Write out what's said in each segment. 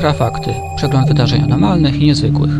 Infrafakty. Przegląd wydarzeń anormalnych i niezwykłych.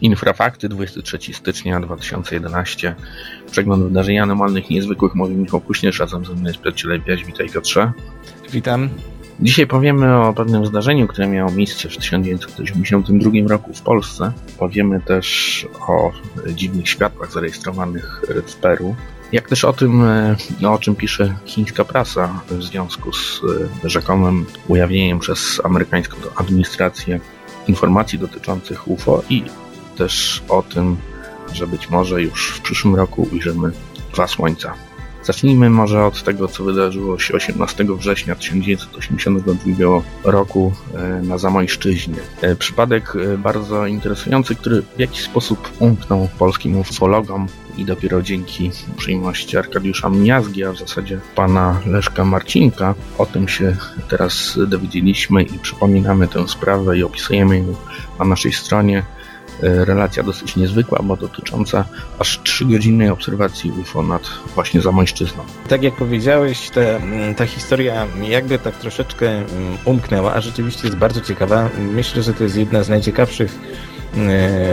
Infrafakty 23 stycznia 2011. Przegląd wydarzeń anormalnych i niezwykłych. Mówi Michał Kuśnierz, razem ze mną jest Piotr Lewiaś. Witaj Piotrze. Witam. Dzisiaj powiemy o pewnym zdarzeniu, które miało miejsce w 1982 roku w Polsce. Powiemy też o dziwnych światłach zarejestrowanych w Peru. Jak też o tym, no, o czym pisze chińska prasa w związku z e, rzekomym ujawnieniem przez amerykańską administrację informacji dotyczących UFO i też o tym, że być może już w przyszłym roku ujrzymy dwa słońca. Zacznijmy może od tego, co wydarzyło się 18 września 1982 roku e, na Zamojszczyźnie. E, przypadek e, bardzo interesujący, który w jakiś sposób umknął polskim ufologom i dopiero dzięki uprzejmości Arkadiusza Miazgi, a w zasadzie pana Leszka Marcinka, o tym się teraz dowiedzieliśmy i przypominamy tę sprawę i opisujemy ją na naszej stronie E, relacja dosyć niezwykła, bo dotycząca aż 3-godzinnej obserwacji UFO nad właśnie Zamojszczyzną. Tak jak powiedziałeś, ta, historia jakby tak troszeczkę mm, umknęła, a rzeczywiście jest bardzo ciekawa. Myślę, że to jest jedna z najciekawszych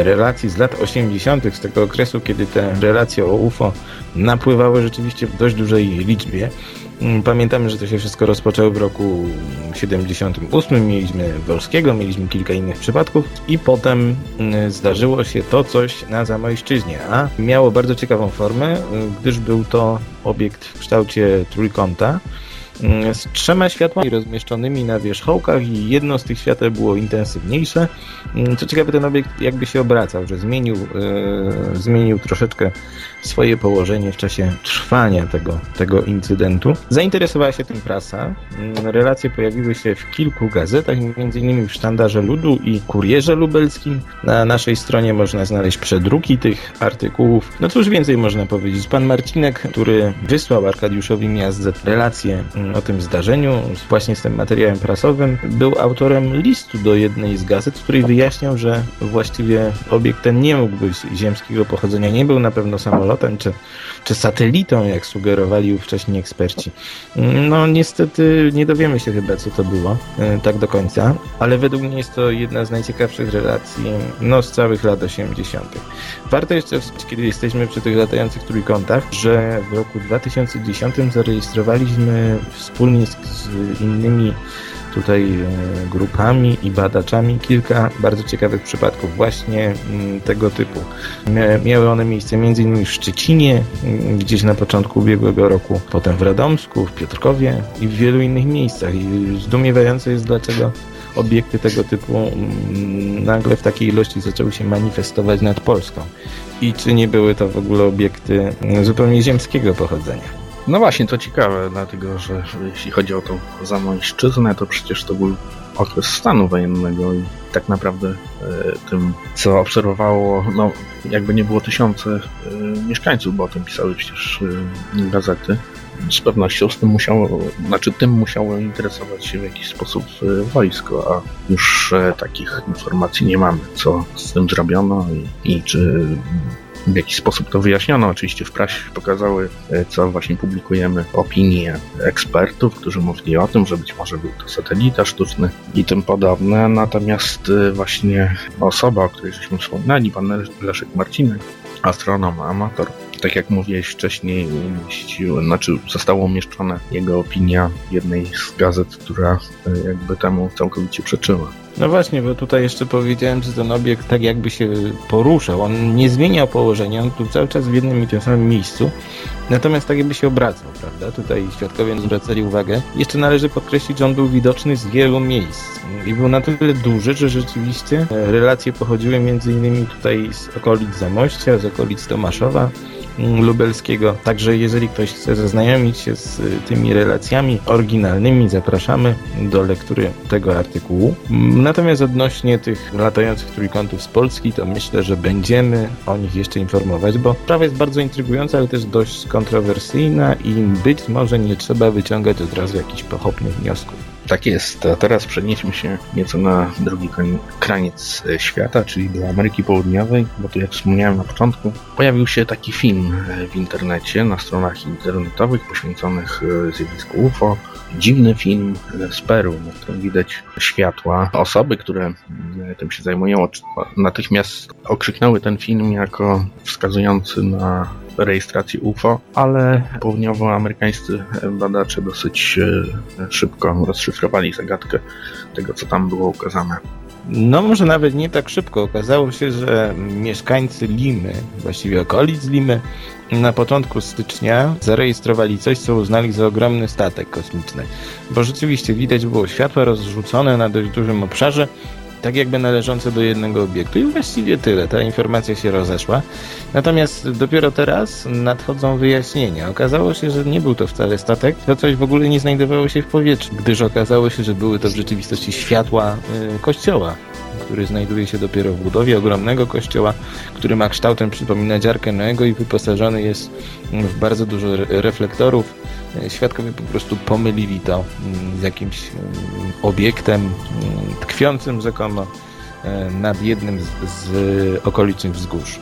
relacji z lat 80., z tego okresu, kiedy te relacje o UFO napływały rzeczywiście w dość dużej liczbie. Mm, pamiętamy, że to się wszystko rozpoczęło w roku 78. Mieliśmy Wolskiego, mieliśmy kilka innych przypadków i potem mm, zdarzyło się to coś na Zamojszczyźnie, a miało bardzo ciekawą formę, gdyż był to obiekt w kształcie trójkąta, z trzema światłami rozmieszczonymi na wierzchołkach i jedno z tych świateł było intensywniejsze. Mm, co ciekawe, ten obiekt jakby się obracał, że zmienił, yy, zmienił troszeczkę swoje położenie w czasie trwania tego, tego incydentu. Zainteresowała się tym prasa. Mm, relacje pojawiły się w kilku gazetach, m.in. w Sztandarze Ludu i Kurierze Lubelskim. Na naszej stronie można znaleźć przedruki tych artykułów. No cóż więcej można powiedzieć. Pan Marcinek, który wysłał Arkadiuszowi Miazdze relacje o tym zdarzeniu, właśnie z tym materiałem prasowym, był autorem listu do jednej z gazet, w której wyjaśniał, że właściwie obiekt ten nie mógł być ziemskiego pochodzenia, nie był na pewno samolotem czy, czy satelitą, jak sugerowali ówcześni eksperci. No niestety nie dowiemy się chyba, co to było e, tak do końca, ale według mnie jest to jedna z najciekawszych relacji no, z całych lat 80. Warto jeszcze, kiedy jesteśmy przy tych latających trójkątach, że w roku 2010 zarejestrowaliśmy wspólnie z, z innymi tutaj e, grupami i badaczami kilka bardzo ciekawych przypadków właśnie mm, tego typu. Miały one miejsce m.in. w Szczecinie, mm, gdzieś na początku ubiegłego roku, potem w Radomsku, w Piotrkowie i w wielu innych miejscach. I zdumiewające jest, dlaczego obiekty tego typu mm, nagle w takiej ilości zaczęły się manifestować nad Polską. I czy nie były to w ogóle obiekty zupełnie ziemskiego pochodzenia. No właśnie, to ciekawe, dlatego że jeśli chodzi o tą Zamojszczyznę, to przecież to był okres stanu wojennego i tak naprawdę e, tym, co obserwowało, no jakby nie było tysiące e, mieszkańców, bo o tym pisały przecież e, gazety. Z pewnością z tym musiało, znaczy tym musiało interesować się w jakiś sposób wojsko, a już takich informacji nie mamy, co z tym zrobiono i, i czy w jaki sposób to wyjaśniono. Oczywiście w prasie pokazały, e, co właśnie publikujemy, opinie ekspertów, którzy mówili o tym, że być może był to satelita sztuczny i tym podobne. Natomiast e, właśnie osoba, o której żeśmy wspominali, pan Leszek Marcinek, astronom, amator, tak jak mówiłeś wcześniej, znaczy została umieszczona jego opinia w jednej z gazet, która e, jakby temu całkowicie przeczyła. No właśnie, bo tutaj jeszcze powiedziałem, że ten obiekt tak jakby się poruszał. On nie zmieniał położenia, on tu cały czas w jednym i tym samym miejscu. Natomiast tak jakby się obracał, prawda? Tutaj świadkowie zwracali uwagę. Jeszcze należy podkreślić, że on był widoczny z wielu miejsc. I był na tyle duży, że rzeczywiście relacje pochodziły między innymi tutaj z okolic Zamościa, z okolic Tomaszowa, lubelskiego. Także jeżeli ktoś chce zaznajomić się z y, tymi relacjami oryginalnymi, zapraszamy do lektury tego artykułu. Natomiast odnośnie tych latających trójkątów z Polski, to myślę, że będziemy o nich jeszcze informować, bo sprawa jest bardzo intrygująca, ale też dość kontrowersyjna i być może nie trzeba wyciągać od razu jakichś pochopnych wniosków. Tak jest. A teraz przenieśmy się nieco na drugi kraniec e, świata, czyli do Ameryki Południowej, bo tu jak wspomniałem na początku, pojawił się taki film e, w internecie, na stronach internetowych poświęconych e, zjawisku UFO. Dziwny film z Peru, na którym widać światła. Osoby, które tym się zajmują, natychmiast okrzyknęły ten film jako wskazujący na rejestracji UFO, ale południowoamerykańscy badacze dosyć e, szybko rozszyfrowali zagadkę tego, co tam było ukazane. No może nawet nie tak szybko. Okazało się, że mieszkańcy Limy, właściwie okolic Limy, na początku stycznia zarejestrowali coś, co uznali za ogromny statek kosmiczny. Bo rzeczywiście widać było światła rozrzucone na dość dużym obszarze, tak jakby należące do jednego obiektu. I właściwie tyle. Ta informacja się rozeszła. Natomiast dopiero teraz nadchodzą wyjaśnienia. Okazało się, że nie był to wcale statek, to coś w ogóle nie znajdowało się w powietrzu, gdyż okazało się, że były to w rzeczywistości światła y, kościoła który znajduje się dopiero w budowie ogromnego kościoła, który ma kształtem przypominać Arkę Noego i wyposażony jest w bardzo dużo reflektorów. Świadkowie po prostu pomylili to mm, z jakimś mm, obiektem mm, tkwiącym rzekomo e, nad jednym z, z okolicznych wzgórz.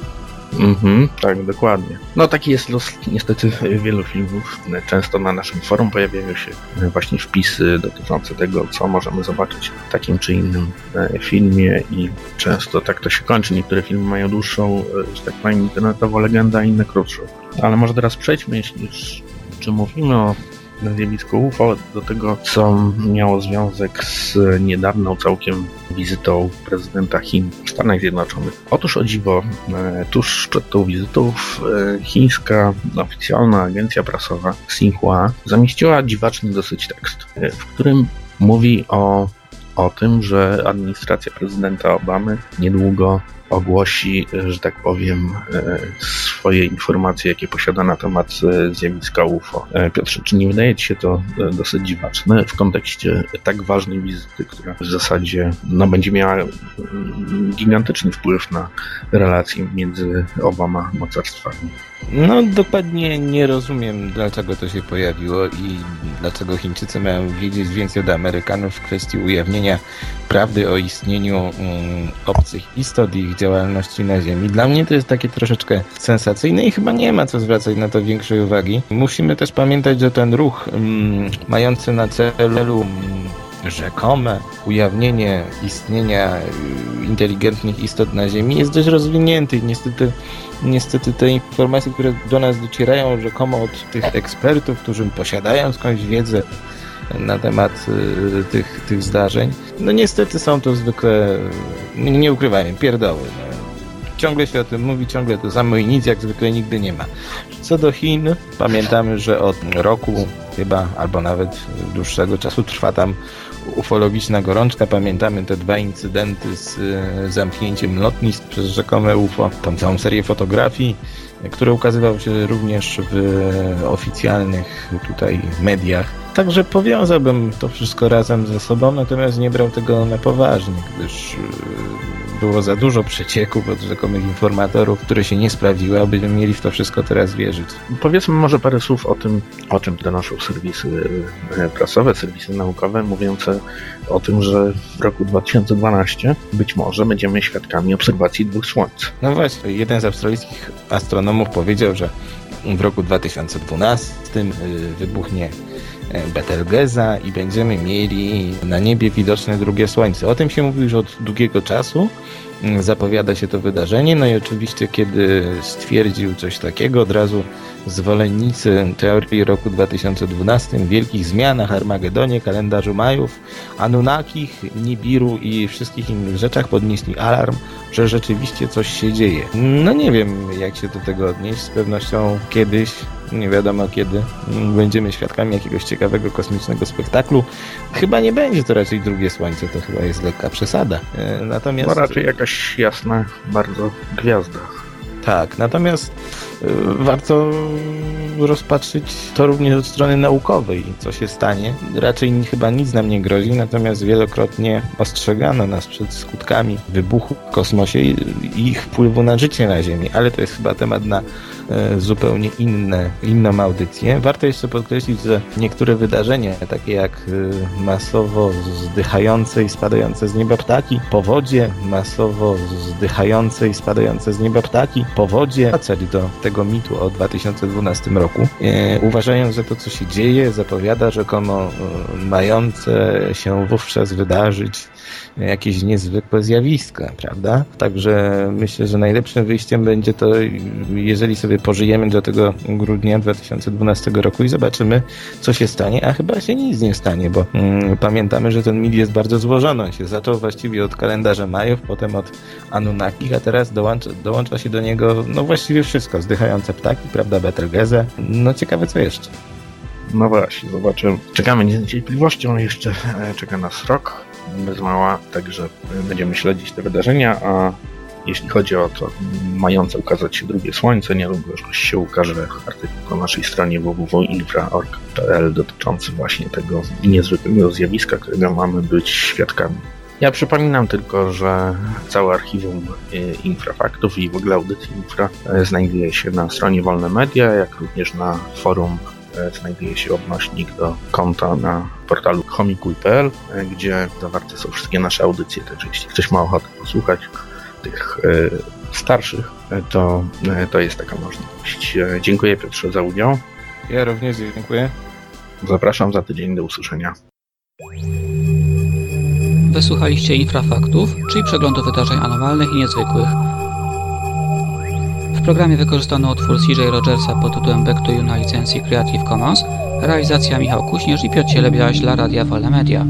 Mhm, tak, dokładnie. No taki jest los niestety wielu filmów. Często na naszym forum pojawiają się właśnie wpisy dotyczące tego, co możemy zobaczyć w takim czy innym e, filmie i często tak to się kończy. Niektóre filmy mają dłuższą, e, że tak powiem, internetową legendę, a inne krótszą. Ale może teraz przejdźmy, jeśli już czy mówimy o zjawisko UFO, do tego, co miało związek z niedawną całkiem wizytą prezydenta Chin w Stanach Zjednoczonych. Otóż o dziwo, e, tuż przed tą wizytą e, chińska oficjalna agencja prasowa Xinhua zamieściła dziwaczny dosyć tekst, e, w którym mówi o, o tym, że administracja prezydenta Obamy niedługo ogłosi, że tak powiem, swoje informacje, jakie posiada na temat e, zjawiska UFO. E, Piotrze, czy nie wydaje Ci się to dosyć dziwaczne w kontekście tak ważnej wizyty, która w zasadzie no, będzie miała mm, gigantyczny wpływ na relacje między oboma mocarstwami? No dokładnie nie rozumiem, dlaczego to się pojawiło i dlaczego Chińczycy mają wiedzieć więcej od Amerykanów w kwestii ujawnienia prawdy o istnieniu um, obcych istot i ich działalności na Ziemi. Dla mnie to jest takie troszeczkę sensacyjne i chyba nie ma co zwracać na to większej uwagi. Musimy też pamiętać, że ten ruch um, mający na celu um, rzekome ujawnienie istnienia y, inteligentnych istot na Ziemi jest dość rozwinięty i niestety, niestety te informacje, które do nas docierają rzekomo od tych ekspertów, którzy posiadają skądś wiedzę na temat y, tych, tych zdarzeń, no niestety są to zwykle, nie, ukrywajmy, pierdoły. Ciągle się o tym mówi, ciągle to samo i nic jak zwykle nigdy nie ma. Co do Chin, pamiętamy, że od roku chyba, albo nawet dłuższego czasu trwa tam ufologiczna gorączka. Pamiętamy te dwa incydenty z e, zamknięciem lotnisk przez rzekome UFO, tą całą serię fotografii, które ukazywały się również w oficjalnych tutaj mediach. Także powiązałbym to wszystko razem ze sobą, natomiast nie brał tego na poważnie, gdyż e, było za dużo przecieków od rzekomych informatorów, które się nie sprawdziły, abyśmy mieli w to wszystko teraz wierzyć. Powiedzmy może parę słów o tym, o czym donoszą serwisy e, prasowe, serwisy naukowe, mówiące o tym, że w roku 2012 być może będziemy świadkami obserwacji dwóch słońc. No właśnie, jeden z australijskich astronomów powiedział, że w roku 2012 e, wybuchnie Betelgeza i będziemy mieli na niebie widoczne drugie słońce. O tym się mówi już od długiego czasu. Zapowiada się to wydarzenie, no i oczywiście kiedy stwierdził coś takiego, od razu zwolennicy teorii roku 2012, wielkich zmianach, Armagedonie, kalendarzu Majów, Anunnakich, Nibiru i wszystkich innych rzeczach podnieśli alarm, że rzeczywiście coś się dzieje. No nie wiem, jak się do tego odnieść. Z pewnością kiedyś, nie wiadomo kiedy, będziemy świadkami jakiegoś ciekawego kosmicznego spektaklu. Chyba nie będzie to raczej drugie słońce, to chyba jest lekka przesada. E, natomiast... No raczej jakaś jasna bardzo gwiazda. Tak, natomiast warto rozpatrzyć to również od strony naukowej, co się stanie. Raczej chyba nic nam nie grozi, natomiast wielokrotnie ostrzegano nas przed skutkami wybuchu w kosmosie i ich wpływu na życie na Ziemi, ale to jest chyba temat na e, zupełnie inne, inną audycję. Warto jeszcze podkreślić, że niektóre wydarzenia, takie jak e, masowo zdychające i spadające z nieba ptaki, powodzie, masowo zdychające i spadające z nieba ptaki, powodzie, wracać do tego mitu o 2012 roku, e, uważając, że to, co się dzieje, zapowiada rzekomo e, mające się wówczas wydarzyć jakieś niezwykłe zjawiska, prawda? Także myślę, że najlepszym wyjściem będzie to, jeżeli sobie pożyjemy do tego grudnia 2012 roku i zobaczymy, co się stanie, a chyba się nic nie stanie, bo mm, pamiętamy, że ten mit jest bardzo złożony. On się zaczął właściwie od kalendarza Majów, potem od Anunnaki, a teraz dołącza, dołącza się do niego no właściwie wszystko. Zdychające ptaki, prawda, Betelgeze. No ciekawe co jeszcze. No właśnie, zobaczymy. Czekamy z niecierpliwością, jeszcze e, czeka nas rok bez mała, także będziemy śledzić te wydarzenia, a jeśli chodzi o to mające ukazać się drugie słońce, niedługo już się ukaże artykuł na naszej stronie www.infra.org.pl dotyczący właśnie tego niezwykłego zjawiska, którego mamy być świadkami. Ja przypominam tylko, że całe archiwum e, infrafaktów i w ogóle audycji infra e, znajduje się na stronie Wolne Media, jak również na forum znajduje się odnośnik do konta na portalu homikuj.pl, e, gdzie zawarte są wszystkie nasze audycje, także jeśli ktoś ma ochotę posłuchać tych e, starszych, to, to jest taka możliwość. Dziękuję Piotrze za udział. Ja również dziękuję. Zapraszam za tydzień do usłyszenia. Wysłuchaliście Infrafaktów, czyli przeglądu wydarzeń anormalnych i niezwykłych. W programie wykorzystano utwór CJ Rogersa pod tytułem Back to You na licencji Creative Commons, realizacja Michał Kuśnierz i Piotr Cielebiaś dla Radia Wolne Media.